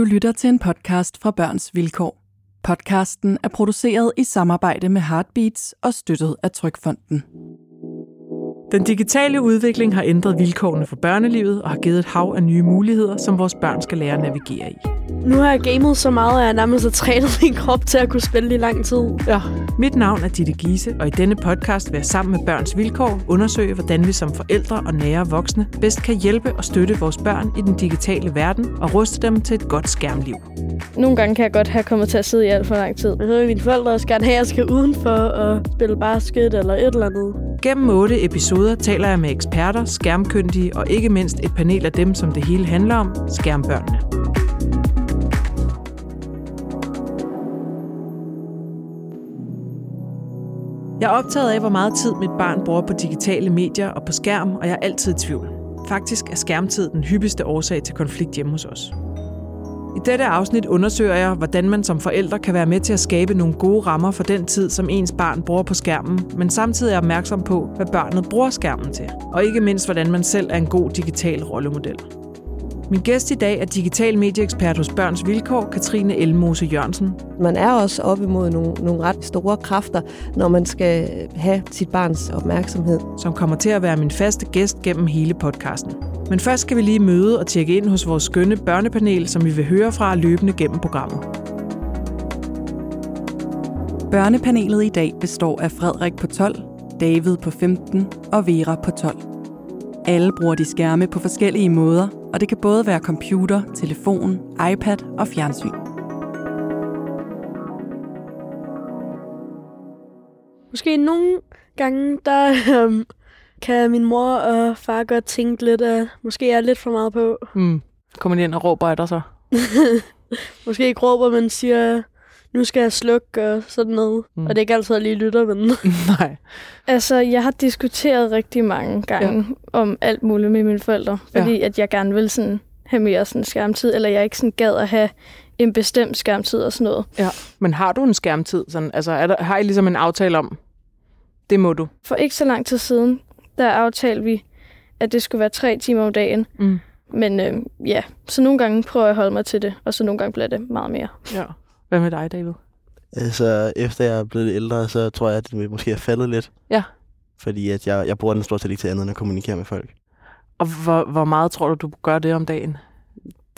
Du lytter til en podcast fra Børns Vilkår. Podcasten er produceret i samarbejde med Heartbeats og støttet af Trykfonden. Den digitale udvikling har ændret vilkårene for børnelivet og har givet et hav af nye muligheder, som vores børn skal lære at navigere i. Nu har jeg gamet så meget, at jeg nærmest har trænet min krop til at kunne spille i lang tid. Ja. Mit navn er Ditte Giese, og i denne podcast vil jeg sammen med Børns Vilkår undersøge, hvordan vi som forældre og nære voksne bedst kan hjælpe og støtte vores børn i den digitale verden og ruste dem til et godt skærmliv. Nogle gange kan jeg godt have kommet til at sidde i alt for lang tid. Jeg ved, mine forældre skal gerne have, at jeg skal udenfor og spille basket eller et eller andet. Gennem otte episoder taler jeg med eksperter, skærmkyndige og ikke mindst et panel af dem, som det hele handler om, skærmbørnene. Jeg er optaget af, hvor meget tid mit barn bruger på digitale medier og på skærm, og jeg er altid i tvivl. Faktisk er skærmtid den hyppigste årsag til konflikt hjemme hos os. I dette afsnit undersøger jeg, hvordan man som forældre kan være med til at skabe nogle gode rammer for den tid, som ens barn bruger på skærmen, men samtidig er opmærksom på, hvad barnet bruger skærmen til, og ikke mindst, hvordan man selv er en god digital rollemodel. Min gæst i dag er digital medieekspert hos Børns Vilkår, Katrine Elmose Jørgensen. Man er også op imod nogle, nogle ret store kræfter, når man skal have sit barns opmærksomhed. Som kommer til at være min faste gæst gennem hele podcasten. Men først skal vi lige møde og tjekke ind hos vores skønne børnepanel, som vi vil høre fra løbende gennem programmet. Børnepanelet i dag består af Frederik på 12, David på 15 og Vera på 12. Alle bruger de skærme på forskellige måder, og det kan både være computer, telefon, iPad og fjernsyn. Måske nogle gange, der øhm, kan min mor og far godt tænke lidt, at måske er jeg lidt for meget på. Mm. Kommer de ind og råber af dig så? måske ikke råber, men siger, nu skal jeg slukke og sådan noget. Mm. Og det er ikke altid, at jeg lige lytter, men... Nej. Altså, jeg har diskuteret rigtig mange gange ja. om alt muligt med mine forældre, fordi ja. at jeg gerne vil sådan have mere sådan skærmtid, eller jeg ikke sådan gad at have en bestemt skærmtid og sådan noget. Ja, men har du en skærmtid? Sådan, altså, er der, har I ligesom en aftale om, det må du? For ikke så lang tid siden, der aftalte vi, at det skulle være tre timer om dagen. Mm. Men øh, ja, så nogle gange prøver jeg at holde mig til det, og så nogle gange bliver det meget mere. Ja. Hvad med dig, David? Altså, efter jeg er blevet lidt ældre, så tror jeg, at det måske er faldet lidt. Ja. Fordi at jeg, jeg bruger den stort set ikke til andet end at kommunikere med folk. Og hvor, hvor meget tror du, du gør det om dagen?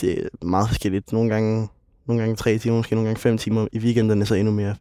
Det er meget forskelligt. Nogle gange, nogle gange tre timer, måske nogle gange fem timer. I weekenderne så endnu mere.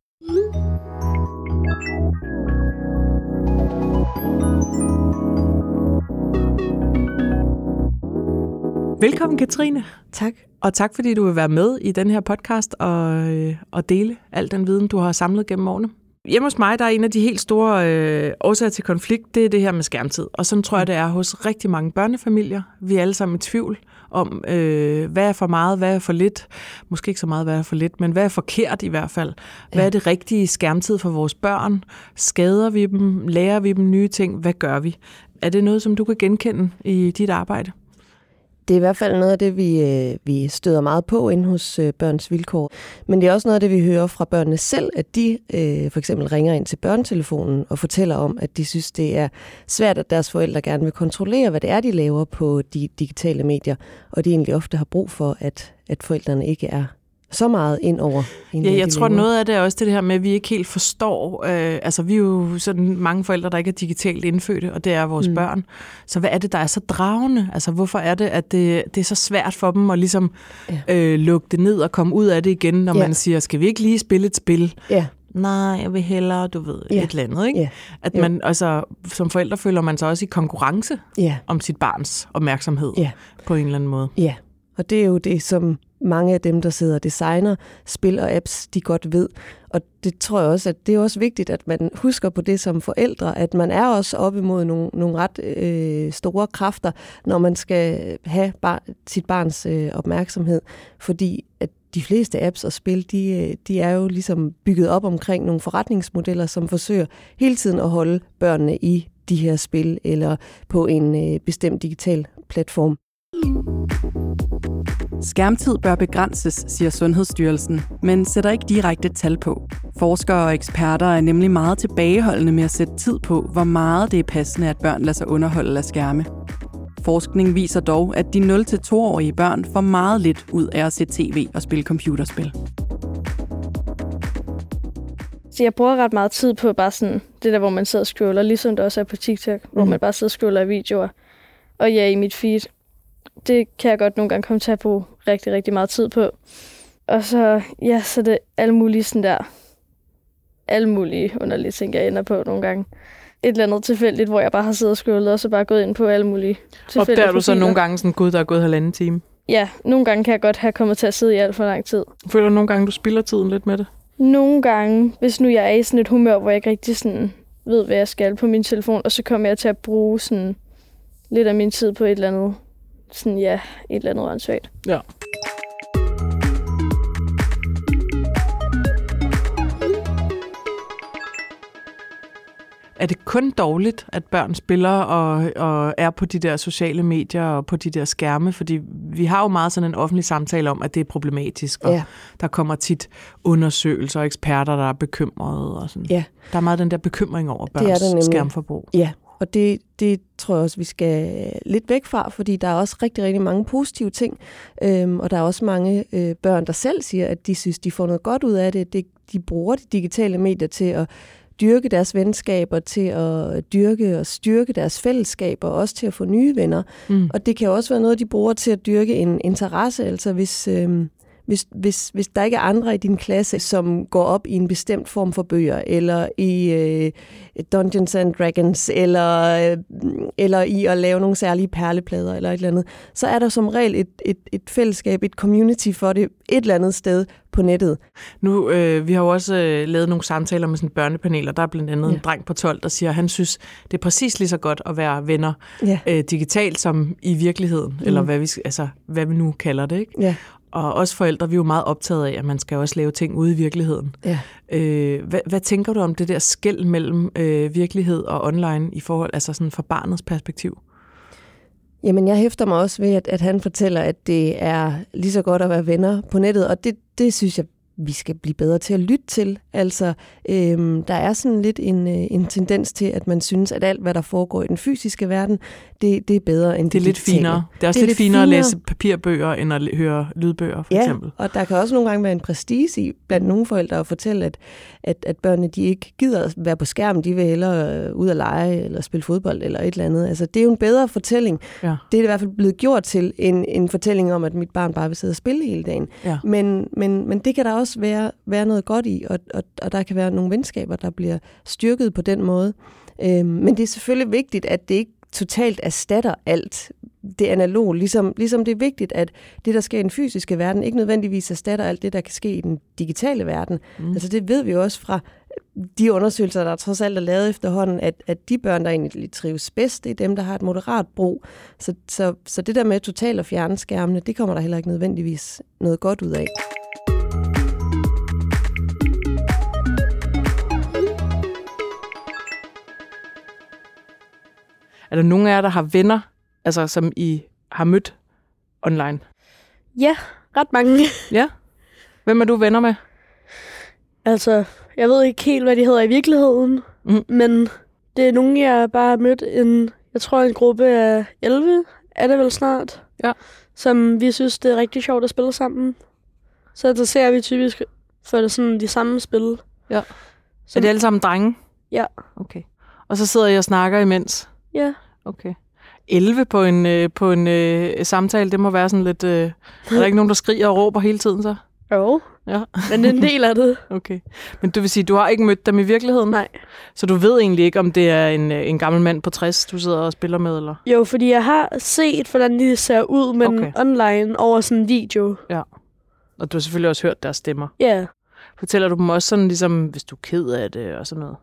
Velkommen, Katrine. Tak. Og tak, fordi du vil være med i den her podcast og, øh, og dele al den viden, du har samlet gennem årene. Hjemme hos mig, der er en af de helt store øh, årsager til konflikt, det er det her med skærmtid. Og sådan tror jeg, det er hos rigtig mange børnefamilier. Vi er alle sammen i tvivl om, øh, hvad er for meget, hvad er for lidt. Måske ikke så meget, hvad er for lidt, men hvad er forkert i hvert fald. Hvad er det rigtige skærmtid for vores børn? Skader vi dem? Lærer vi dem nye ting? Hvad gør vi? Er det noget, som du kan genkende i dit arbejde? Det er i hvert fald noget af det, vi, øh, vi støder meget på inde hos øh, Børns Vilkår. Men det er også noget af det, vi hører fra børnene selv, at de øh, for eksempel ringer ind til børnetelefonen og fortæller om, at de synes, det er svært, at deres forældre gerne vil kontrollere, hvad det er, de laver på de digitale medier. Og de egentlig ofte har brug for, at, at forældrene ikke er så meget ind over. Ja, jeg tror, noget af det er også det her med, at vi ikke helt forstår. Øh, altså, vi er jo sådan mange forældre, der ikke er digitalt indfødte, og det er vores mm. børn. Så hvad er det, der er så dragende? Altså, hvorfor er det, at det, det er så svært for dem at ligesom ja. øh, lukke det ned og komme ud af det igen, når ja. man siger, skal vi ikke lige spille et spil? Ja. Nej, jeg vil hellere, du ved, ja. et eller andet, ikke? Ja. At man, altså, som forældre føler man sig også i konkurrence ja. om sit barns opmærksomhed ja. på en eller anden måde. Ja, og det er jo det, som mange af dem, der sidder og designer spil og apps, de godt ved. Og det tror jeg også, at det er også vigtigt, at man husker på det som forældre, at man er også op imod nogle, nogle ret øh, store kræfter, når man skal have bar, sit barns øh, opmærksomhed. Fordi at de fleste apps og spil, de, øh, de er jo ligesom bygget op omkring nogle forretningsmodeller, som forsøger hele tiden at holde børnene i de her spil eller på en øh, bestemt digital platform. Skærmtid bør begrænses, siger Sundhedsstyrelsen, men sætter ikke direkte tal på. Forskere og eksperter er nemlig meget tilbageholdende med at sætte tid på, hvor meget det er passende, at børn lader sig underholde af skærme. Forskning viser dog, at de 0-2-årige børn får meget lidt ud af at se tv og spille computerspil. Så jeg bruger ret meget tid på bare sådan, det der, hvor man sidder og scroller, ligesom det også er på TikTok, mm. hvor man bare sidder og scroller videoer. Og ja, i mit feed, det kan jeg godt nogle gange komme til at bruge rigtig, rigtig meget tid på. Og så, ja, så det er alle mulige sådan der, alle mulige underlige ting, jeg ender på nogle gange. Et eller andet tilfældigt, hvor jeg bare har siddet og scrollet, og så bare gået ind på alle mulige tilfældige Opdager du så nogle gange sådan, gud, der er gået halvanden time? Ja, nogle gange kan jeg godt have kommet til at sidde i alt for lang tid. Føler du nogle gange, du spilder tiden lidt med det? Nogle gange, hvis nu jeg er i sådan et humør, hvor jeg ikke rigtig sådan ved, hvad jeg skal på min telefon, og så kommer jeg til at bruge sådan lidt af min tid på et eller andet, sådan ja, et eller andet åndssvagt. Ja. Er det kun dårligt, at børn spiller og, og er på de der sociale medier og på de der skærme? Fordi vi har jo meget sådan en offentlig samtale om, at det er problematisk, og Ja. der kommer tit undersøgelser og eksperter, der er bekymrede. Og sådan. Ja. Der er meget den der bekymring over Det er børns nemlig. skærmforbrug. Ja, og det, det tror jeg også, vi skal lidt væk fra, fordi der er også rigtig, rigtig mange positive ting. Øhm, og der er også mange øh, børn, der selv siger, at de synes, de får noget godt ud af det. det. De bruger de digitale medier til at dyrke deres venskaber, til at dyrke og styrke deres fællesskaber, og også til at få nye venner. Mm. Og det kan også være noget, de bruger til at dyrke en interesse. Altså hvis, øh, hvis, hvis, hvis der ikke er andre i din klasse, som går op i en bestemt form for bøger, eller i øh, Dungeons and Dragons, eller, øh, eller i at lave nogle særlige perleplader, eller et eller andet, så er der som regel et, et, et fællesskab, et community for det et eller andet sted på nettet. Nu, øh, vi har jo også øh, lavet nogle samtaler med sådan et børnepanel, og der er blandt andet ja. En dreng på 12, der siger, at han synes, det er præcis lige så godt at være venner Ja. øh, digitalt som i virkeligheden, mm. eller hvad vi, altså, hvad vi nu kalder det. Ikke? Ja. Og også forældre, vi er jo meget optaget af, at man skal også lave ting ude i virkeligheden. Ja. Øh, hvad, hvad tænker du om det der skæld mellem øh, virkelighed og online i forhold, altså sådan fra barnets perspektiv? Jamen, jeg hæfter mig også ved, at, at han fortæller, at det er lige så godt at være venner på nettet, og det, det synes jeg, vi skal blive bedre til at lytte til. Altså, øhm, der er sådan lidt en, øh, en tendens til, at man synes, at alt, hvad der foregår i den fysiske verden, det, det er bedre end Det er lidt digitale. finere. Det er også Det er lidt, lidt finere, at læse papirbøger, end at høre lydbøger, for Ja, eksempel. og der kan også nogle gange være en prestige i blandt nogle forældre at fortælle, at, at, at børnene de ikke gider at være på skærmen, de vil hellere øh, ud og lege eller spille fodbold eller et eller andet. Altså, det er jo en bedre fortælling. Ja. Det er i hvert fald blevet gjort til en, en fortælling om, at mit barn bare vil sidde og spille hele dagen. Ja. Men, men, men det kan der også være, være noget godt i, og, og, og der kan være nogle venskaber, der bliver styrket på den måde. Øhm, men det er selvfølgelig vigtigt, at det ikke totalt erstatter alt det analoge, ligesom, ligesom det er vigtigt, at det, der sker i den fysiske verden, ikke nødvendigvis erstatter alt det, der kan ske i den digitale verden. Mm. Altså det ved vi jo også fra de undersøgelser, der trods alt er lavet efterhånden, at, at de børn, der egentlig trives bedst, det er dem, der har et moderat brug. Så, så, så det der med totalt at fjerne skærmene, det kommer der heller ikke nødvendigvis noget godt ud af. Er der nogen af jer, der har venner, altså som I har mødt online? Ja, ret mange. Ja? Hvem er du venner med? altså, jeg ved ikke helt, hvad de hedder i virkeligheden, Mm. men det er nogen, jeg bare har mødt en, jeg tror en gruppe af 11, er det vel snart, Ja. som vi synes, det er rigtig sjovt at spille sammen. Så interesserer vi typisk for det sådan de samme spil. Ja. Som, Er det alle sammen drenge? Ja. Okay. Og så sidder I og snakker imens? Ja. Okay. 11 på en, øh, på en øh, samtale, det må være sådan lidt... Øh, er der ikke nogen, der skriger og råber hele tiden så? Jo, Ja. men det er en del af det. Okay. Men det vil sige, du har ikke mødt dem i virkeligheden? Nej. Så du ved egentlig ikke, om det er en, øh, en gammel mand på 60, du sidder og spiller med, eller? Jo, fordi jeg har set, hvordan de ser ud, men Okay. online over sådan en video. Og du har selvfølgelig også hørt deres stemmer. Ja. Fortæller du dem også sådan, ligesom, hvis du er ked af det og sådan noget?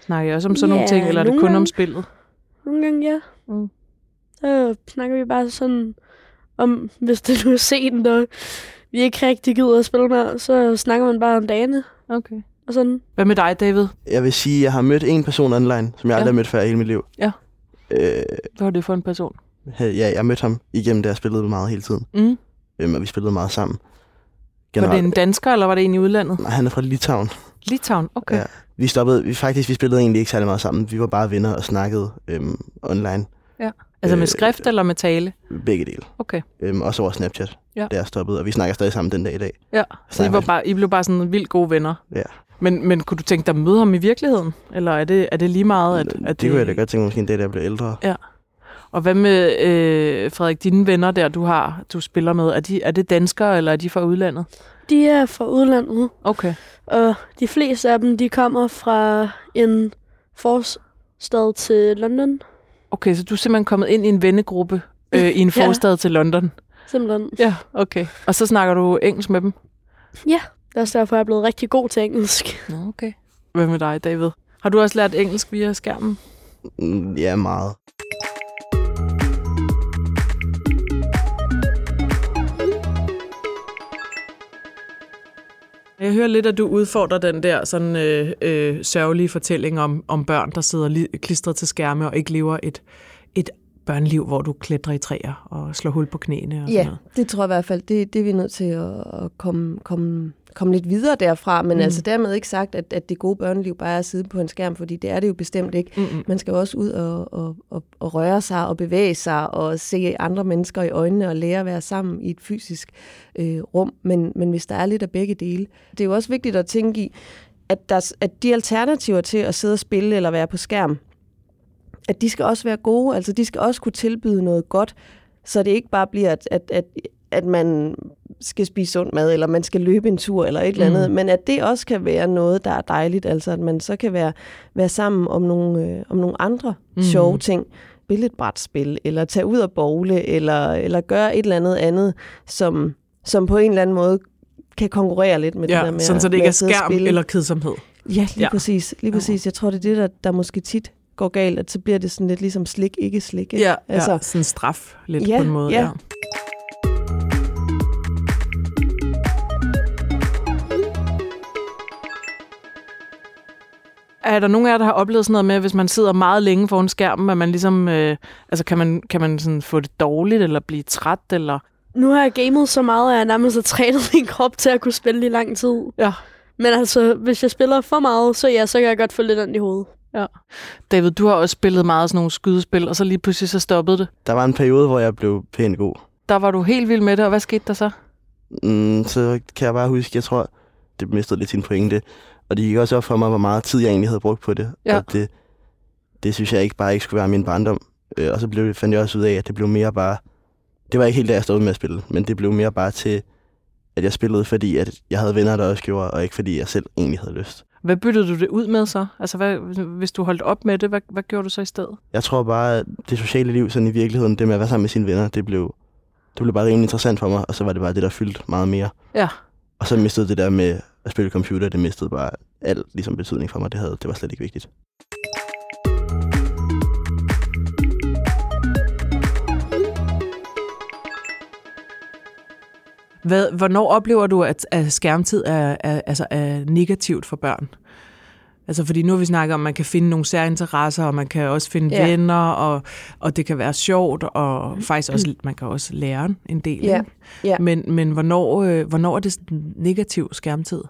Snakker I også om sådan nogle Ja, ting, eller er det nogle kun om spillet? Nogle gange, ja. Mm. Så snakker vi bare sådan om, hvis det nu er sent, og vi ikke rigtig gider at spille mere, så snakker man bare om dagene Okay. og sådan. Hvad med dig, David? Jeg vil sige, at jeg har mødt en person online, som jeg Ja. aldrig har mødt før i hele mit liv. Ja. Øh, Hvad var det for en person? ja, jeg mødte ham igennem, da jeg spillede meget hele tiden. Mm. Øhm, og vi spillede meget sammen. Var det en dansker, eller var det en i udlandet? Nej, han er fra Litauen. Litauen, okay. Ja. Vi stoppede, vi faktisk, vi spillede egentlig ikke særlig meget sammen. Vi var bare venner og snakkede øhm, online. Altså med Øh, skrift eller med tale? Begge dele. Okay. Øhm, også over Snapchat. Ja. Det er stoppet, og vi snakker stadig sammen den dag i dag. Ja, så I, var bare, I blev bare sådan vildt gode venner. Ja. Men, men kunne du tænke dig at møde ham i virkeligheden? Eller er det, er det lige meget, at, at det kunne jeg da godt tænke mig, måske en dag, da jeg bliver ældre. Og hvad med, øh, Frederik, dine venner der, du har, du spiller med, er, de, er det danskere, eller er de fra udlandet? De er fra udlandet, Okay. og de fleste af dem, de kommer fra en forstad til London. Okay, så du er simpelthen kommet ind i en vennegruppe øh, i en Ja. forstad til London? Simpelthen. Ja, okay. Og så snakker du engelsk med dem? Det er også derfor, jeg er blevet rigtig god til engelsk. Nå, okay. Hvad med dig, David? Har du også lært engelsk via skærmen? Mm, Ja, meget. Jeg hører lidt, at du udfordrer den der sådan øh, øh, sørgelige fortælling om, om børn, der sidder li- klistret til skærme og ikke lever et, et børneliv, hvor du klatrer i træer og slår hul på knæene og sådan Ja, noget. det tror jeg i hvert fald, det, det er vi nødt til at, at komme, komme, komme lidt videre derfra. Men Mm. mm. altså dermed ikke sagt, at, at det gode børneliv bare er at sidde på en skærm, fordi det er det jo bestemt ikke. Mm-mm. Man skal jo også ud og, og, og, og røre sig og bevæge sig og se andre mennesker i øjnene og lære at være sammen i et fysisk øh, rum. Men, men hvis der er lidt af begge dele. Det er jo også vigtigt at tænke i, at, der, at de alternativer til at sidde og spille eller være på skærm, at de skal også være gode. Altså de skal også kunne tilbyde noget godt, så det ikke bare bliver, at, at, at, at man skal spise sund mad, eller man skal løbe en tur, eller et eller andet, Mm. men at det også kan være noget, der er dejligt, altså at man så kan være, være sammen om nogle, øh, om nogle andre Mm. sjove ting. Spille et brætspil, eller tage ud og bowle, eller, eller gøre et eller andet andet, som, som på en eller anden måde kan konkurrere lidt med det der Ja, med, sådan at- så det ikke er skærm eller kedsomhed. Ja, lige Ja. ja. præcis. Lige Ja. præcis. Jeg tror, det er det, der, der måske tit går galt, at så bliver det sådan lidt ligesom slik, ikke slik. ikke? Ja, altså, ja, sådan straf lidt Ja, på en måde. ja. Er der nogen af jer, der har oplevet sådan noget med, hvis man sidder meget længe foran skærmen, at man ligesom, øh, altså kan man, kan man sådan få det dårligt, eller blive træt, eller... Nu har jeg gamet så meget, at jeg nærmest har trænet min krop til at kunne spille i lang tid. Ja. Men altså, hvis jeg spiller for meget, så ja, så kan jeg godt få lidt ondt i hovedet. David, du har også spillet meget sådan nogle skydespil, og så lige pludselig så stoppede det. Der var en periode, hvor jeg blev pænt god. Der var du helt vild med det, og hvad skete der så? Mm, så kan jeg bare huske, jeg tror, det mistede lidt sin pointe. Og det gik også op for mig, hvor meget tid jeg egentlig havde brugt på det. Ja. Og det, det synes jeg ikke bare ikke skulle være min barndom. Øh, og så blev, fandt jeg også ud af, at det blev mere bare... Det var ikke helt da jeg stod med at spille, men det blev mere bare til, at jeg spillede, fordi at jeg havde venner, der også gjorde, og ikke fordi jeg selv egentlig havde lyst. Hvad byttede du det ud med så? Altså, hvad, hvis du holdt op med det, hvad, hvad gjorde du så i stedet? Jeg tror bare, at det sociale liv sådan i virkeligheden, det med at være sammen med sine venner, det blev, det blev bare rimelig interessant for mig, og så var det bare det, der fyldte meget mere. Ja. Og så mistede det der med at spille computer, det mistede bare alt ligesom betydning for mig. Det, havde, det var slet ikke vigtigt. Hvad, hvornår oplever du, at, at skærmtid er, er, altså er negativt for børn? Altså, fordi nu har vi snakket om, at man kan finde nogle særinteresser, og man kan også finde ja. Venner, og, og det kan være sjovt, og faktisk også, man kan også lære en del. Ja, ikke? ja. Men, men hvornår, øh, hvornår er det negativ skærmtid?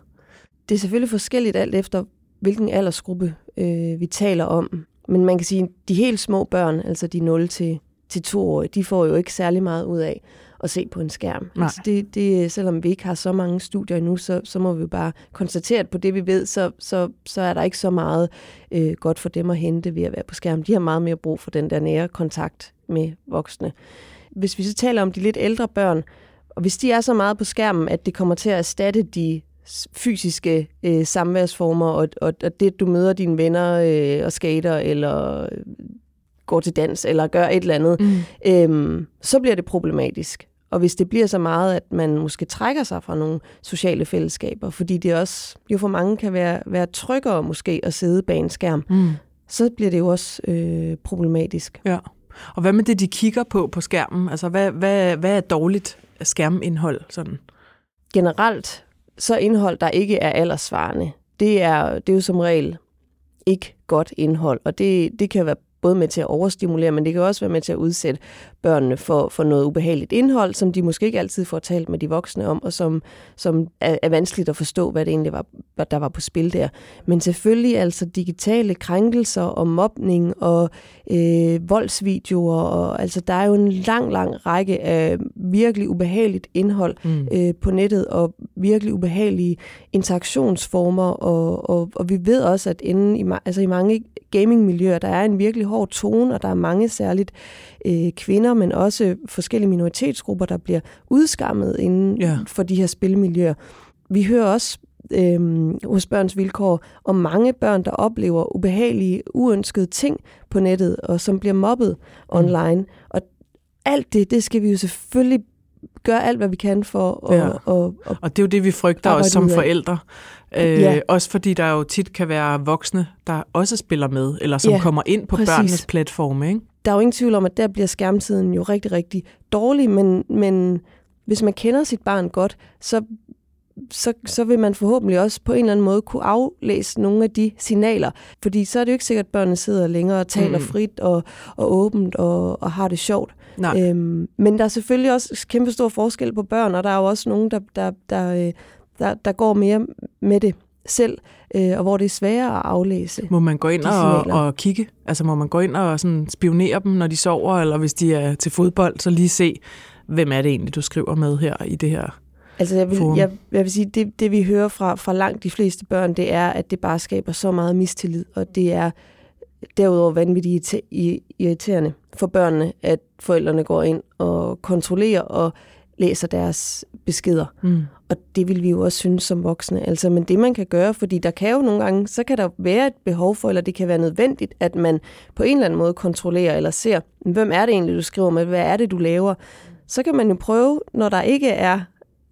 Det er selvfølgelig forskelligt alt efter, hvilken aldersgruppe øh, vi taler om. Men man kan sige, at de helt små børn, altså de 0 til, til 2 år, de får jo ikke særlig meget ud af at se på en skærm. Nej. Altså det, det, selvom vi ikke har så mange studier endnu, så, så må vi bare konstatere, at på det vi ved, så, så, så er der ikke så meget øh, godt for dem at hente ved at være på skærm. De har meget mere brug for den der nære kontakt med voksne. Hvis vi så taler om de lidt ældre børn, og hvis de er så meget på skærmen, at det kommer til at erstatte de fysiske øh, samværsformer, og, og, og det, at du møder dine venner øh, og skater, eller øh, går til dans, eller gør et eller andet, Mm. øhm, så bliver det problematisk. Og hvis det bliver så meget, at man måske trækker sig fra nogle sociale fællesskaber, fordi det også jo for mange kan være, være tryggere måske at sidde bag en skærm, Mm. så bliver det jo også øh, problematisk. Ja. Og hvad med det, de kigger på på skærmen? Altså, hvad, hvad, hvad er dårligt skærmindhold? Sådan? generelt så indhold, der ikke er alderssvarende, det er, det er jo som regel ikke godt indhold. Og det, det kan være både med til at overstimulere, men det kan også være med til at udsætte børnene for, for noget ubehageligt indhold, som de måske ikke altid får talt med de voksne om, og som, som er, er vanskeligt at forstå, hvad det egentlig var, hvad der var på spil der. Men selvfølgelig altså digitale krænkelser og mobning og øh, voldsvideoer, og altså der er jo en lang, lang række af virkelig ubehageligt indhold mm. øh, på nettet, og virkelig ubehagelige interaktionsformer, og, og, og vi ved også, at inden i, altså i mange gamingmiljøer, der er en virkelig hård tone, og der er mange særligt øh, kvinder, men også forskellige minoritetsgrupper, der bliver udskammet inden ja. for de her spilmiljøer. Vi hører også øh, hos Børns Vilkår om mange børn, der oplever ubehagelige, uønskede ting på nettet, og som bliver mobbet mm. online. Og alt det, det skal vi jo selvfølgelig gøre alt, hvad vi kan for at... Ja. Og, og, og det er jo det, vi frygter også som forældre. Øh, ja. Også fordi der jo tit kan være voksne, der også spiller med, eller som ja, kommer ind på præcis. børnenes platforme. Ikke? Der er jo ingen tvivl om, at der bliver skærmtiden jo rigtig, rigtig dårlig, men, men hvis man kender sit barn godt, så så, så vil man forhåbentlig også på en eller anden måde kunne aflæse nogle af de signaler. Fordi så er det jo ikke sikkert, at børnene sidder længere og taler mm. frit og, og åbent og, og har det sjovt. Nej. Øhm, men der er selvfølgelig også kæmpe stor forskel på børn, og der er jo også nogen, der, der, der, øh, der, der går mere med det selv, øh, og hvor det er sværere at aflæse. Må man gå ind og, og kigge? Altså må man gå ind og sådan spionere dem, når de sover, eller hvis de er til fodbold, så lige se, hvem er det egentlig, du skriver med her i det her Altså jeg vil, jeg, jeg vil sige, det, det vi hører fra, fra langt de fleste børn, det er, at det bare skaber så meget mistillid, og det er derudover vanvittigt irriterende for børnene, at forældrene går ind og kontrollerer og læser deres beskeder. Mm. Og det vil vi jo også synes som voksne. Altså, men det man kan gøre, fordi der kan jo nogle gange, så kan der være et behov for, eller det kan være nødvendigt, at man på en eller anden måde kontrollerer eller ser, hvem er det egentlig, du skriver med, hvad er det, du laver. Så kan man jo prøve, når der ikke er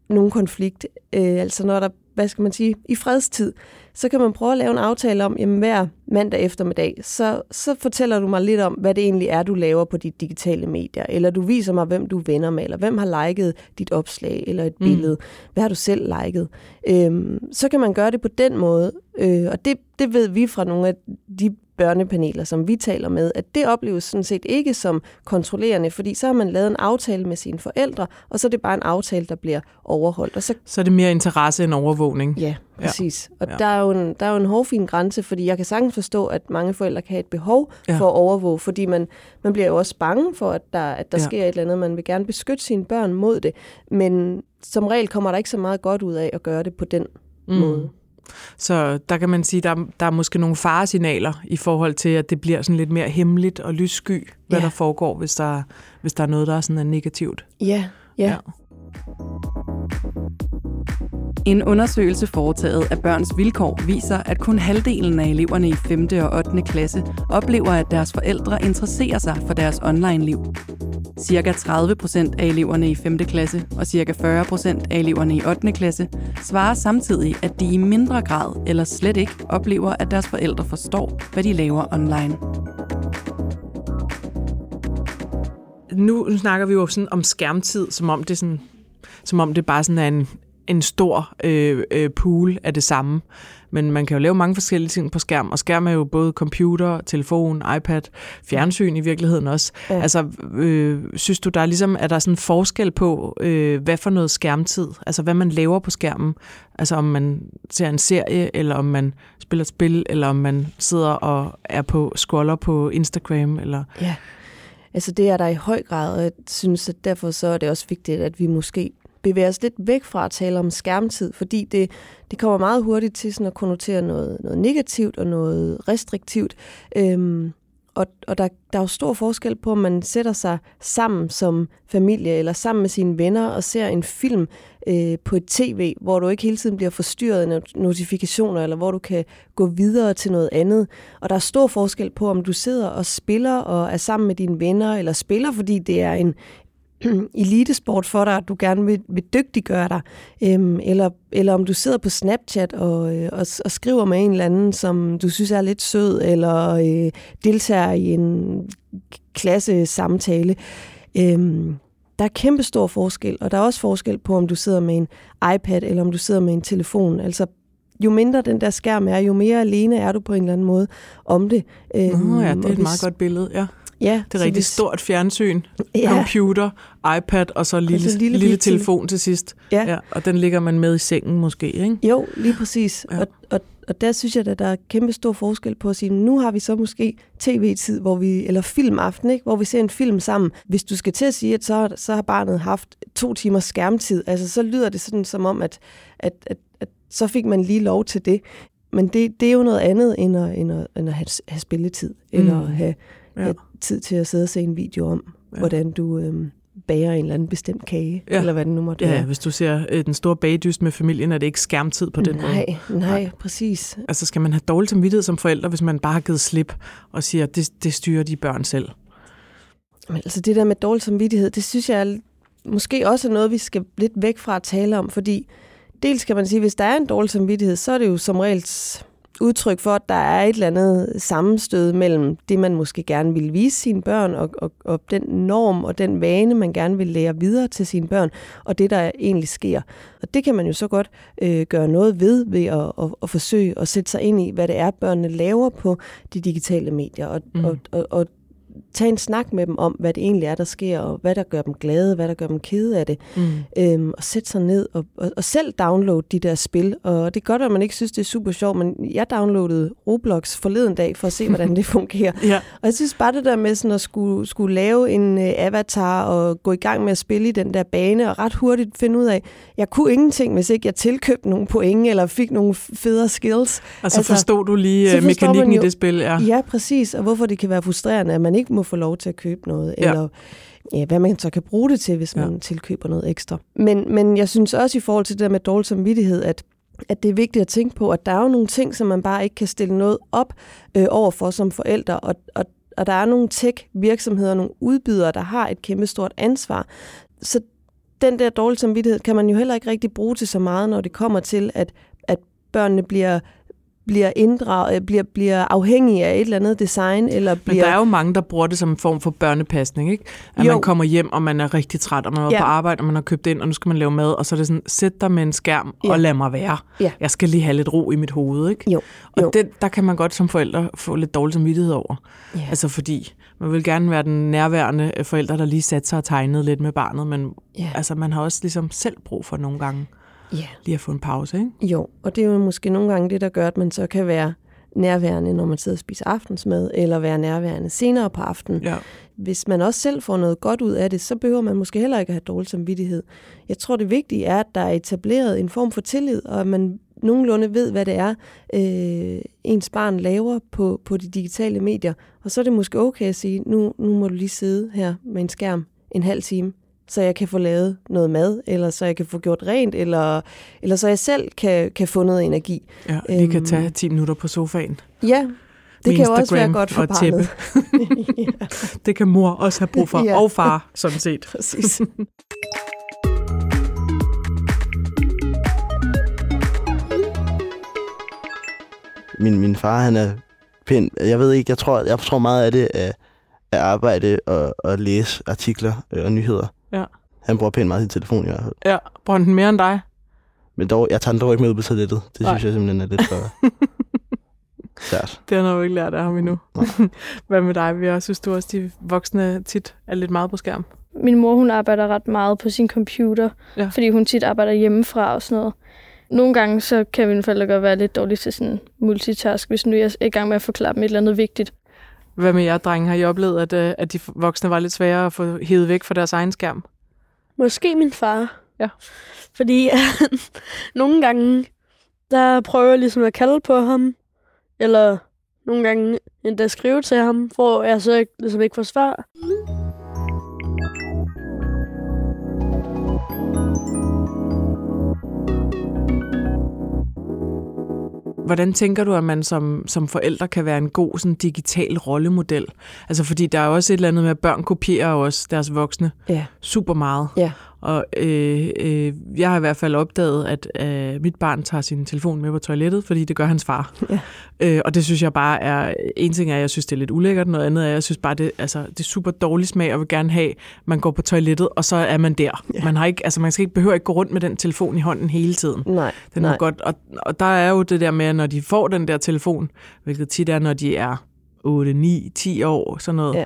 nogen konflikt, øh, altså når der, hvad skal man sige, i fredstid, så kan man prøve at lave en aftale om, jamen hver mandag eftermiddag, så, så fortæller du mig lidt om, hvad det egentlig er, du laver på de digitale medier, eller du viser mig, hvem du er venner med, eller hvem har liket dit opslag, eller et mm. billede, hvad har du selv liket. Øhm, så kan man gøre det på den måde, øh, og det, det ved vi fra nogle af de børnepaneler, som vi taler med, at det opleves sådan set ikke som kontrollerende, fordi så har man lavet en aftale med sine forældre, og så er det bare en aftale, der bliver overholdt. Og så, så er det mere interesse end overvågning? Ja, præcis. Ja. Og ja. Der, er jo en, der er jo en hårfin grænse, fordi jeg kan sagtens forstå, at mange forældre kan have et behov ja. for at overvåge, fordi man, man bliver jo også bange for, at der, at der ja. sker et eller andet. Man vil gerne beskytte sine børn mod det, men som regel kommer der ikke så meget godt ud af at gøre det på den mm. måde. Så der kan man sige, der, der er måske nogle faresignaler i forhold til, at det bliver sådan lidt mere hemmeligt og lyssky, hvad ja. der foregår, hvis der, hvis der er noget, der er sådan er negativt. Ja, ja. ja. En undersøgelse foretaget af Børns Vilkår viser, at kun halvdelen af eleverne i 5. og 8. klasse oplever, at deres forældre interesserer sig for deres online-liv. Cirka 30 procent af eleverne i 5. klasse og cirka 40 procent af eleverne i 8. klasse svarer samtidig, at de i mindre grad eller slet ikke oplever, at deres forældre forstår, hvad de laver online. Nu snakker vi jo sådan om skærmtid, som om det, sådan, som om det bare sådan er en, en stor øh, øh, pool af det samme. Men man kan jo lave mange forskellige ting på skærm, og skærm er jo både computer, telefon, iPad, fjernsyn i virkeligheden også. Ja. Altså, øh, synes du, der er ligesom, er der sådan en forskel på, øh, hvad for noget skærmtid, altså hvad man laver på skærmen, altså om man ser en serie, eller om man spiller et spil, eller om man sidder og er på scroller på Instagram, eller... Ja. Altså det er der i høj grad, og jeg synes, at derfor så er det også vigtigt, at vi måske bevæge os lidt væk fra at tale om skærmtid, fordi det, det kommer meget hurtigt til sådan at konnotere noget, noget negativt og noget restriktivt. Øhm, og, og der, der er jo stor forskel på, om man sætter sig sammen som familie eller sammen med sine venner og ser en film øh, på et tv, hvor du ikke hele tiden bliver forstyrret af notifikationer, eller hvor du kan gå videre til noget andet. Og der er stor forskel på, om du sidder og spiller og er sammen med dine venner, eller spiller, fordi det er en, elitesport for dig, at du gerne vil, vil dygtiggøre dig, øhm, eller, eller om du sidder på Snapchat og, øh, og, og skriver med en eller anden, som du synes er lidt sød, eller øh, deltager i en klasse samtale. Øhm, der er kæmpe stor forskel, og der er også forskel på, om du sidder med en iPad, eller om du sidder med en telefon. Altså, jo mindre den der skærm er, jo mere alene er du på en eller anden måde om det. Øhm, Nå ja, det er et hvis, meget godt billede, ja. Ja, Det er rigtig hvis- stort fjernsyn, Ja, computer, iPad og så lille, så lille, lille telefon til sidst. Ja. Ja, og den ligger man med i sengen måske, ikke? Jo, lige præcis. Ja. Og, og, og der synes jeg, at der er kæmpe stor forskel på at sige, nu har vi så måske tv-tid, hvor vi, eller filmaften, ikke? hvor vi ser en film sammen. Hvis du skal til at sige, at så, så har barnet haft to timers skærmtid, altså så lyder det sådan som om, at, at, at, at så fik man lige lov til det. Men det, det er jo noget andet, end at, end at, end at have, have spilletid, eller Mm. have, Ja. have tid til at sidde og se en video om, Ja. ja. hvordan du øhm, bager en eller anden bestemt kage, Ja. ja. eller hvad det nu måtte Ja, være. hvis du ser øh, den store bagdyst med familien, er det ikke skærmtid på den måde. nej, nej, præcis. Altså skal man have dårlig samvittighed som forældre, hvis man bare har givet slip og siger, det, det styrer de børn selv? Men altså det der med dårlig samvittighed, det synes jeg måske også er noget, vi skal lidt væk fra at tale om, fordi dels kan man sige, hvis der er en dårlig samvittighed, så er det jo som regel udtryk for, at der er et eller andet sammenstød mellem det, man måske gerne vil vise sine børn, og, og, og den norm og den vane, man gerne vil lære videre til sine børn, og det, der egentlig sker. Og det kan man jo så godt øh, gøre noget ved, ved at, at, at forsøge at sætte sig ind i, hvad det er, børnene laver på de digitale medier, og, Mm. og, og, og tage en snak med dem om, hvad det egentlig er, der sker, og hvad der gør dem glade, hvad der gør dem kede af det. Mm. Øhm, og sætte sig ned og, og, og selv downloade de der spil. Og det er godt, at man ikke synes, det er super sjovt, men jeg downloadede Roblox forleden dag for at se, hvordan det fungerer. Ja, Og jeg synes bare det der med sådan at skulle, skulle lave en øh, avatar og gå i gang med at spille i den der bane, og ret hurtigt finde ud af, jeg kunne ingenting, hvis ikke jeg tilkøbte nogle point, eller fik nogle federe skills. og så Altså, forstod du lige øh, mekanikken i jo- det spil. Ja. Ja, præcis. Og hvorfor det kan være frustrerende, at man ikke må få lov til at købe noget, Ja. eller ja, hvad man så kan bruge det til, hvis Ja. man tilkøber noget ekstra. Men, men jeg synes også i forhold til det der med dårlig samvittighed, at at det er vigtigt at tænke på, at der er jo nogle ting, som man bare ikke kan stille noget op øh, overfor som forældre, og, og, og der er nogle tech-virksomheder, nogle udbydere, der har et kæmpe stort ansvar. Så den der dårlige samvittighed kan man jo heller ikke rigtig bruge til så meget, når det kommer til, at, at børnene bliver bliver inddraget, bliver, bliver afhængige af et eller andet design, eller Men bliver... der er jo mange, der bruger det som en form for børnepasning, ikke? At Jo. man kommer hjem, og man er rigtig træt, og man er ja. Ja. på arbejde, og man har købt ind, og nu skal man lave mad, og så er det sådan, sæt dig med en skærm Ja. og lad mig være. Ja. Jeg skal lige have lidt ro i mit hoved, ikke? Jo, Og jo. det, der kan man godt som forældre få lidt dårlig samvittighed over. Ja. Altså fordi, man vil gerne være den nærværende øh, forælder, der lige satte sig og tegnede lidt med barnet, men Ja. altså, man har også ligesom selv brug for nogle gange Ja. lige at få en pause, ikke? Jo, og det er jo måske nogle gange det, der gør, at man så kan være nærværende, når man sidder og spiser aftensmad, eller være nærværende senere på aftenen. Ja. Hvis man også selv får noget godt ud af det, så behøver man måske heller ikke at have dårlig samvittighed. Jeg tror, det vigtige er, at der er etableret en form for tillid, og at man nogenlunde ved, hvad det er, øh, ens barn laver på, på de digitale medier. Og så er det måske okay at sige, nu, nu må du lige sidde her med en skærm en halv time, så jeg kan få lavet noget mad, eller så jeg kan få gjort rent, eller, eller så jeg selv kan, kan få noget energi. Ja, lige kan Øhm. tage 10 minutter på sofaen. Ja, det kan jo også være godt for barnet. ja, Det kan mor også have brug for, Ja. og far, sådan set. præcis. Min, min far, han er pind. Jeg ved ikke, jeg tror, jeg tror meget af det er at arbejde og, og læse artikler øh, og nyheder. Ja. Han bruger pænt meget sin telefon i hvert fald. Ja, bruger den mere end dig? Men dog, jeg tager den dog ikke med ud på toilettet. Det Nej. synes jeg simpelthen er lidt for svært. Det har jeg nok ikke lært af ham endnu. Hvad med dig, Vera? Synes du også, de voksne tit er lidt meget på skærm? Min mor, hun arbejder ret meget på sin computer, ja. fordi hun tit arbejder hjemmefra og sådan noget. Nogle gange, så kan mine forældre godt være lidt dårlige til sådan multitask, hvis nu jeg er i gang med at forklare dem et eller andet vigtigt. Hvad med jer, drenge? Har I oplevet, at, øh, at de voksne var lidt svære at få hævet væk fra deres egen skærm? Måske min far. Ja. Fordi nogle gange, der prøver jeg ligesom at kalde på ham, eller nogle gange endda skrive til ham, hvor jeg så ligesom ikke får svar. Hvordan tænker du, at man som, som forældre kan være en god sådan, digital rollemodel? Altså fordi der er også et eller andet med, at børn kopierer også deres voksne Ja. super meget. Ja. Og øh, øh, jeg har i hvert fald opdaget, at øh, mit barn tager sin telefon med på toilettet, fordi det gør hans far. Ja. Øh, og det synes jeg bare er, en ting er, at jeg synes, det er lidt ulækkert, noget andet er, at jeg synes bare, det, altså, det er super dårlig smag, og vil gerne have, at man går på toilettet, og så er man der. Ja. Man, har ikke, altså, man skal ikke, behøver ikke gå rundt med den telefon i hånden hele tiden. Nej, Den nej. er godt, og, og der er jo det der med, at når de får den der telefon, hvilket tit er, når de er 8, 9, 10 år, sådan noget, Ja.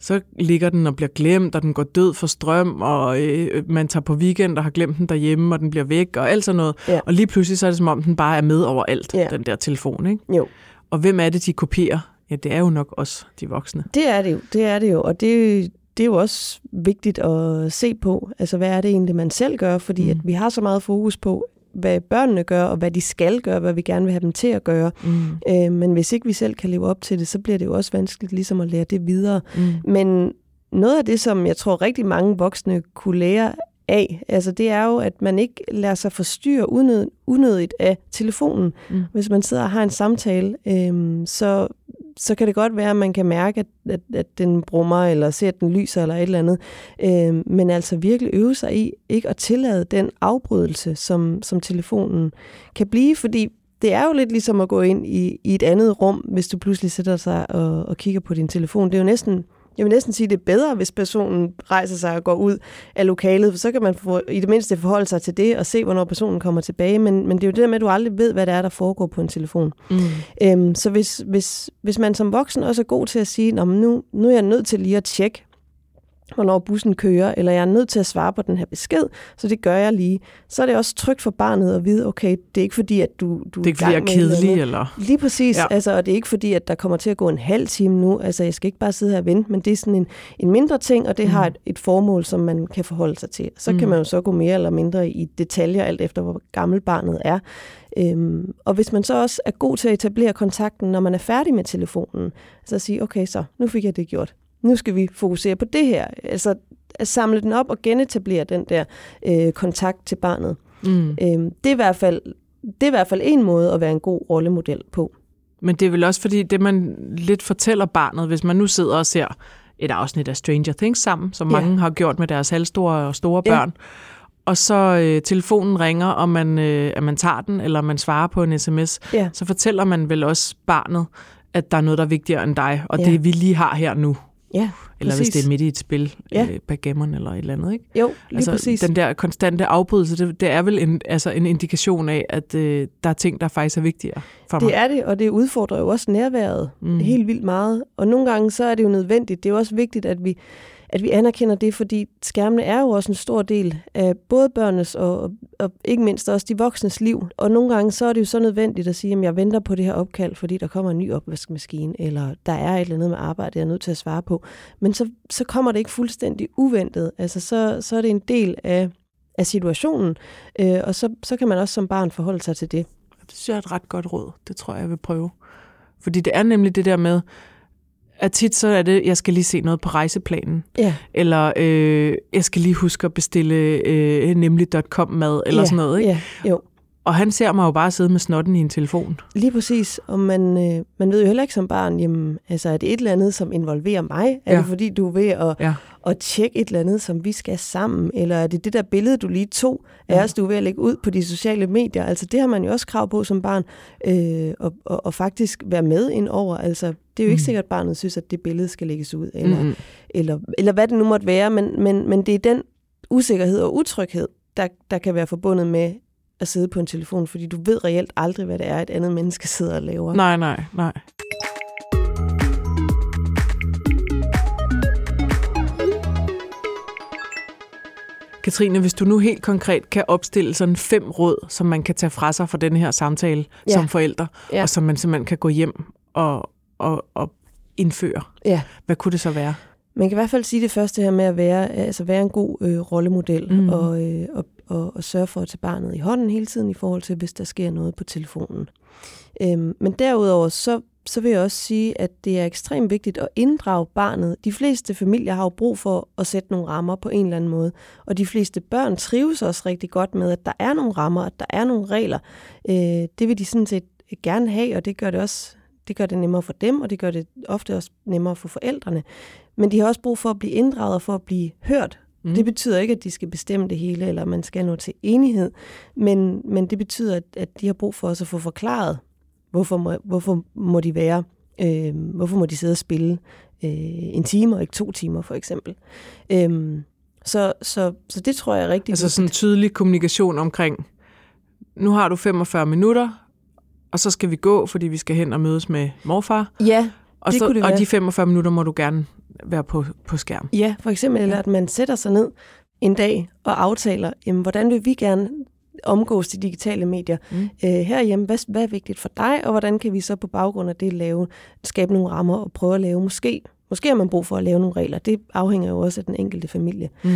Så ligger den og bliver glemt, og den går død for strøm, og øh, man tager på weekend og har glemt den derhjemme, og den bliver væk, og alt sådan noget. Ja. Og lige pludselig så er det som om, den bare er med overalt, Ja. den der telefon. Ikke? Jo. Og hvem er det, de kopierer? Ja, det er jo nok os, de voksne. Det er det jo, det er det jo, og det, det er jo også vigtigt at se på, altså hvad er det egentlig, man selv gør, fordi Mm. at vi har så meget fokus på, hvad børnene gør, og hvad de skal gøre, hvad vi gerne vil have dem til at gøre. Mm. Øh, men hvis ikke vi selv kan leve op til det, så bliver det jo også vanskeligt ligesom at lære det videre. Mm. Men noget af det, som jeg tror rigtig mange voksne kunne lære af, altså det er jo, at man ikke lader sig forstyrre unødigt, unødigt af telefonen. Mm. Hvis man sidder og har en samtale, øhm, så, så kan det godt være, at man kan mærke, at, at, at den brummer, eller ser, at den lyser, eller et eller andet. Øh, men altså virkelig øve sig i ikke at tillade den afbrydelse, som, som telefonen kan blive, fordi det er jo lidt ligesom at gå ind i, i et andet rum, hvis du pludselig sætter sig og, og kigger på din telefon. Det er jo næsten, jeg vil næsten sige, det er bedre, hvis personen rejser sig og går ud af lokalet, for så kan man få, i det mindste forholde sig til det og se, hvornår personen kommer tilbage. Men, men det er jo det der med, at du aldrig ved, hvad det er, der foregår på en telefon. Mm. Øhm, så hvis, hvis, hvis man som voksen også er god til at sige, Nå, men nu, nu er jeg nødt til lige at tjekke, hvornår bussen kører, eller jeg er nødt til at svare på den her besked, så det gør jeg lige. Så er det også trygt for barnet at vide, okay, det er ikke fordi, at du, du Det er ikke fordi, jeg er eller kedelig, eller... Lige præcis, Ja. altså, og det er ikke fordi, at der kommer til at gå en halv time nu. Altså, jeg skal ikke bare sidde her og vente, men det er sådan en, en mindre ting, og det Mm. har et, et formål, som man kan forholde sig til. Så. Mm. kan man jo så gå mere eller mindre i detaljer, alt efter hvor gammel barnet er. Øhm, og hvis man så også er god til at etablere kontakten, når man er færdig med telefonen, så at sige, okay, så nu fik jeg det gjort. Nu skal vi fokusere på det her. Altså at samle den op og genetablere den der øh, kontakt til barnet. Mm. Øhm, det, er i hvert fald, det er i hvert fald en måde at være en god rollemodel på. Men det er vel også fordi, det man lidt fortæller barnet, hvis man nu sidder og ser et afsnit af Stranger Things sammen, som Ja. mange har gjort med deres halvstore og store Ja. børn, og så øh, telefonen ringer, og man, øh, at man tager den, eller man svarer på en sms, Ja. så fortæller man vel også barnet, at der er noget, der er vigtigere end dig, og Ja. det vi lige har her nu. Ja, Eller Præcis. hvis det er midt i et spil, Ja. øh, backgammon eller et eller andet, ikke? Jo, lige altså, præcis. Den der konstante afbrydelse, det, det er vel en, altså en indikation af, at øh, der er ting, der faktisk er vigtigere for mig. Det er det, og det udfordrer jo også nærværet mm. helt vildt meget. Og nogle gange så er det jo nødvendigt. Det er jo også vigtigt, at vi, at vi anerkender det, fordi skærmene er jo også en stor del af både børnenes og, og, og ikke mindst også de voksnes liv. Og nogle gange så er det jo så nødvendigt at sige, at jeg venter på det her opkald, fordi der kommer en ny opvaskemaskine, eller der er et eller andet med arbejde, jeg er nødt til at svare på. Men så, så kommer det ikke fuldstændig uventet. Altså så, så er det en del af, af situationen, øh, og så, så kan man også som barn forholde sig til det. Det synes jeg er et ret godt råd. Det tror jeg, jeg vil prøve. Fordi det er nemlig det der med, at tit så er det, jeg skal lige se noget på rejseplanen, Ja, eller øh, jeg skal lige huske at bestille øh, nemlig.com mad, eller ja, sådan noget. Ikke? Ja, jo. Og han ser mig jo bare sidde med snotten i en telefon. Lige præcis, og man, øh, man ved jo heller ikke som barn, jamen, altså er det et eller andet, som involverer mig? Er Ja. det fordi, du er ved at, Ja. at tjekke et eller andet, som vi skal sammen? Eller er det det der billede, du lige tog af Ja. os, du er ved at lægge ud på de sociale medier? Altså det har man jo også krav på som barn, øh, og, og, og faktisk være med ind over. Altså det er jo ikke Mm. sikkert, at barnet synes, at det billede skal lægges ud, eller, Mm-hmm. eller, eller hvad det nu måtte være, men, men, men det er den usikkerhed og utryghed, der, der kan være forbundet med at sidde på en telefon, fordi du ved reelt aldrig, hvad det er, et andet menneske sidder og laver. Nej, nej, nej. Katrine, hvis du nu helt konkret kan opstille sådan fem råd, som man kan tage fra sig fra den her samtale. Ja. som forældre, Ja. og som man simpelthen kan gå hjem og, og, og indføre, Ja. hvad kunne det så være? Man kan i hvert fald sige det første her med at være, altså være en god øh, rollemodel mm. og, øh, og, og, og sørge for at tage barnet i hånden hele tiden i forhold til, hvis der sker noget på telefonen. Øhm, men derudover, så, så vil jeg også sige, at det er ekstremt vigtigt at inddrage barnet. De fleste familier har jo brug for at sætte nogle rammer på en eller anden måde, og de fleste børn trives også rigtig godt med, at der er nogle rammer, at der er nogle regler. Øh, det vil de sådan set gerne have, og det gør det også det gør det nemmere for dem, og det gør det ofte også nemmere for forældrene. Men de har også brug for at blive inddraget og for at blive hørt. Mm. Det betyder ikke, at de skal bestemme det hele, eller man skal nå til enighed, men, men det betyder, at, at de har brug for også at få forklaret, hvorfor må, hvorfor må de være, øh, hvorfor må de sidde og spille øh, en time og ikke to timer, for eksempel. Øh, så, så, så det tror jeg er rigtig Altså sådan en tydelig kommunikation omkring, nu har du 45 minutter, og så skal vi gå, fordi vi skal hen og mødes med morfar. Ja, Og, Det så, kunne det og være. de 45 minutter må du gerne være på, på skærm. Ja, for eksempel, eller at man sætter sig ned en dag og aftaler, jamen, hvordan vil vi gerne omgås de digitale medier mm. øh, herhjemme. Hvad, hvad er vigtigt for dig, og hvordan kan vi så på baggrund af det lave, skabe nogle rammer og prøve at lave måske, måske har man brug for at lave nogle regler. Det afhænger jo også af den enkelte familie. Mm.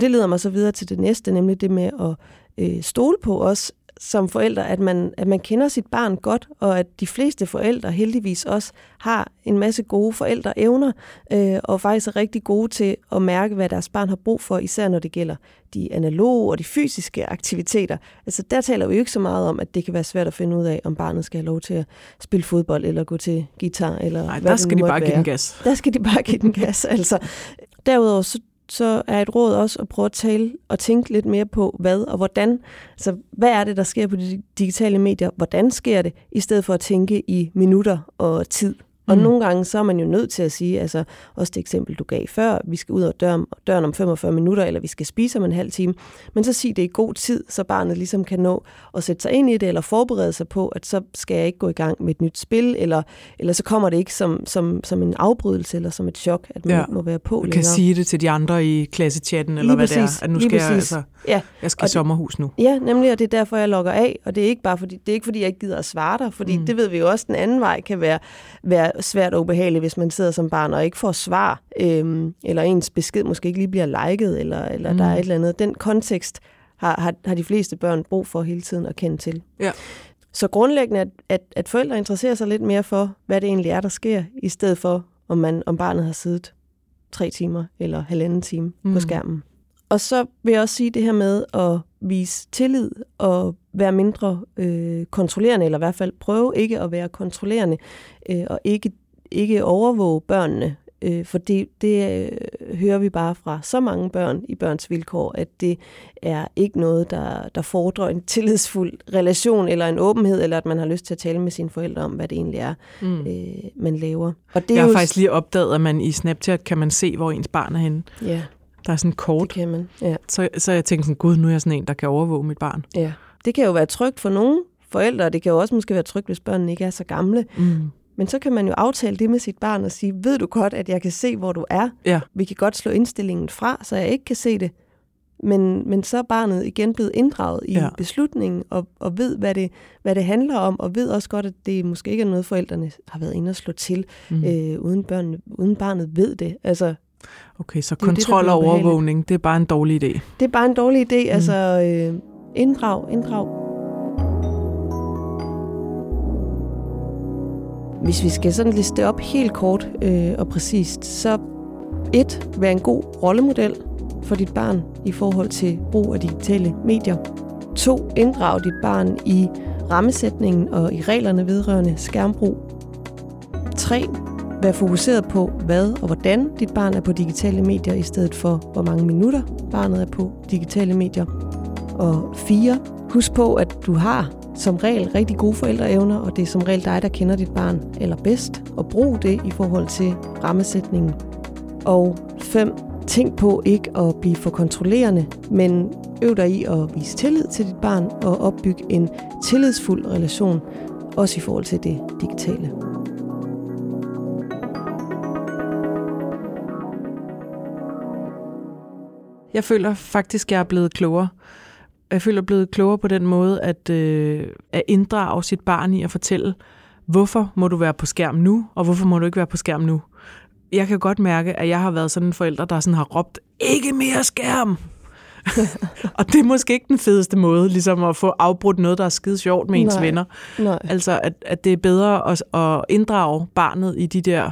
Det leder mig så videre til det næste, nemlig det med at øh, stole på os, som forældre, at man, at man kender sit barn godt, og at de fleste forældre heldigvis også har en masse gode forældreevner, øh, og faktisk er rigtig gode til at mærke, hvad deres barn har brug for, især når det gælder de analoge og de fysiske aktiviteter. Altså der taler vi jo ikke så meget om, at det kan være svært at finde ud af, om barnet skal have lov til at spille fodbold, eller gå til guitar, eller Nej, hvad der skal de bare give den gas. Der skal de bare give den gas, altså. Derudover så så er et råd også at prøve at tale og tænke lidt mere på, hvad og hvordan. Så hvad er det, der sker på de digitale medier? Hvordan sker det? I stedet for at tænke i minutter og tid. Og mm. nogle gange så er man jo nødt til at sige, altså også det eksempel, du gav før, vi skal ud af døren, døren om 45 minutter, eller vi skal spise om en halv time. Men så sig det i god tid, så barnet ligesom kan nå at sætte sig ind i det, eller forberede sig på, at så skal jeg ikke gå i gang med et nyt spil, eller, eller så kommer det ikke som, som, som en afbrydelse, eller som et chok, at man ja. må være på Du kan sige det til de andre i klassechatten, eller lige hvad præcis, det er, at nu skal jeg, altså, ja. jeg skal i sommerhus nu. Ja, nemlig, og det er derfor, jeg logger af, og det er ikke bare fordi, det er ikke fordi, jeg ikke gider at svare dig, fordi mm. det ved vi jo også, den anden vej kan være, være svært og ubehageligt, hvis man sidder som barn og ikke får svar, øhm, eller ens besked måske ikke lige bliver liket, eller, eller mm. der er et eller andet. Den kontekst har, har, har de fleste børn brug for hele tiden at kende til. Ja. Så grundlæggende, at, at, at forældre interesserer sig lidt mere for, hvad det egentlig er, der sker, i stedet for, om, man, om barnet har siddet tre timer eller halvanden time mm. på skærmen. Og så vil jeg også sige det her med at vise tillid og være mindre øh, kontrollerende, eller i hvert fald prøve ikke at være kontrollerende, øh, og ikke, ikke overvåge børnene. Øh, for det, det øh, hører vi bare fra så mange børn i børns vilkår, at det er ikke noget, der, der fordrer en tillidsfuld relation, eller en åbenhed, eller at man har lyst til at tale med sine forældre om, hvad det egentlig er, mm. øh, man laver. Og det Jeg har jo... faktisk lige opdaget, at man i Snapchat kan man se, hvor ens barn er henne. Ja. Der er sådan kort. Det kan man, ja. Så, så jeg tænkte sådan, gud, nu er jeg sådan en, der kan overvåge mit barn. Ja. Det kan jo være trygt for nogle forældre, og det kan jo også måske være trygt, hvis børnene ikke er så gamle. Mm. Men så kan man jo aftale det med sit barn og sige, ved du godt, at jeg kan se, hvor du er? Ja. Vi kan godt slå indstillingen fra, så jeg ikke kan se det. Men, men så er barnet igen blevet inddraget i ja. beslutningen, og, og ved, hvad det, hvad det handler om, og ved også godt, at det måske ikke er noget, forældrene har været inde og slå til, mm. øh, uden, børnene, uden barnet ved det. Altså, Okay, så kontrol det, og overvågning, det er bare en dårlig idé? Det er bare en dårlig idé. Mm. Altså, øh, inddrag, inddrag. Hvis vi skal sådan liste op helt kort øh, og præcist, så et, vær en god rollemodel for dit barn i forhold til brug af digitale medier. To, inddrag dit barn i rammesætningen og i reglerne vedrørende skærmbrug. 3. Vær fokuseret på, hvad og hvordan dit barn er på digitale medier, i stedet for, hvor mange minutter barnet er på digitale medier. Og 4. Husk på, at du har som regel rigtig gode forældreevner, og det er som regel dig, der kender dit barn allerbedst, og brug det i forhold til rammesætningen. Og 5. Tænk på ikke at blive for kontrollerende, men øv dig i at vise tillid til dit barn og opbygge en tillidsfuld relation, også i forhold til det digitale. Jeg føler faktisk, at jeg er blevet klogere. Jeg føler, jeg er blevet klogere på den måde, at, øh, at inddrage sit barn i at fortælle, hvorfor må du være på skærm nu, og hvorfor må du ikke være på skærm nu. Jeg kan godt mærke, at jeg har været sådan en forælder, der sådan har råbt, ikke mere skærm! og det er måske ikke den fedeste måde, ligesom at få afbrudt noget, der er skide sjovt med ens Nej. venner. Nej. Altså, at, at det er bedre at, at inddrage barnet i de der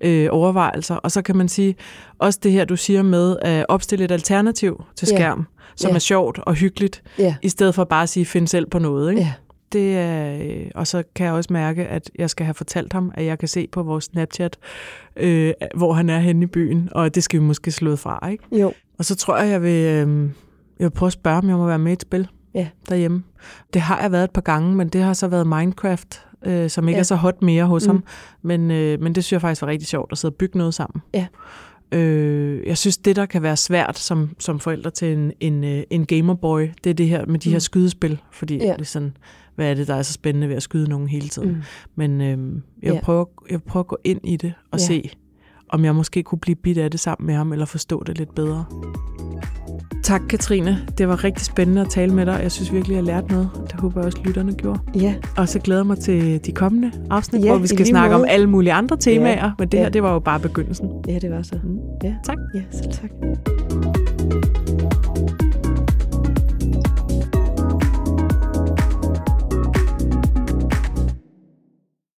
øh, overvejelser. Og så kan man sige, også det her, du siger med at opstille et alternativ til skærm, yeah. som Ja. er sjovt og hyggeligt, Ja. i stedet for bare at sige, find selv på noget. Ikke? Ja. Det er, øh, og så kan jeg også mærke, at jeg skal have fortalt ham, at jeg kan se på vores Snapchat, øh, hvor han er henne i byen, og det skal vi måske slå fra. Ikke? Jo. Og så tror jeg, jeg vil, øh, jeg vil prøve at spørge, om jeg må være med i et spil Ja. derhjemme. Det har jeg været et par gange, men det har så været Minecraft, øh, som ikke Ja. er så hot mere hos Mm. ham. Men, øh, men det synes jeg faktisk var rigtig sjovt at sidde og bygge noget sammen. Ja. Øh, jeg synes, det der kan være svært som, som forældre til en, en, øh, en gamerboy, det er det her med de her Mm. skydespil. Fordi Ja. det er sådan, hvad er det, der er så spændende ved at skyde nogen hele tiden? Mm. Men øh, jeg, Ja. prøve, jeg vil prøve at gå ind i det og Ja. se, om jeg måske kunne blive bidt af det sammen med ham, eller forstå det lidt bedre. Tak, Katrine. Det var rigtig spændende at tale med dig. Jeg synes virkelig, jeg lærte noget. Det håber jeg også, lytterne gjorde. Ja, Og så glæder jeg mig til de kommende afsnit, Ja, hvor vi skal snakke måde. om alle mulige andre temaer. Men det Ja. her, det var jo bare begyndelsen. ja det var så. Mm. Ja. Tak. Ja, selv tak.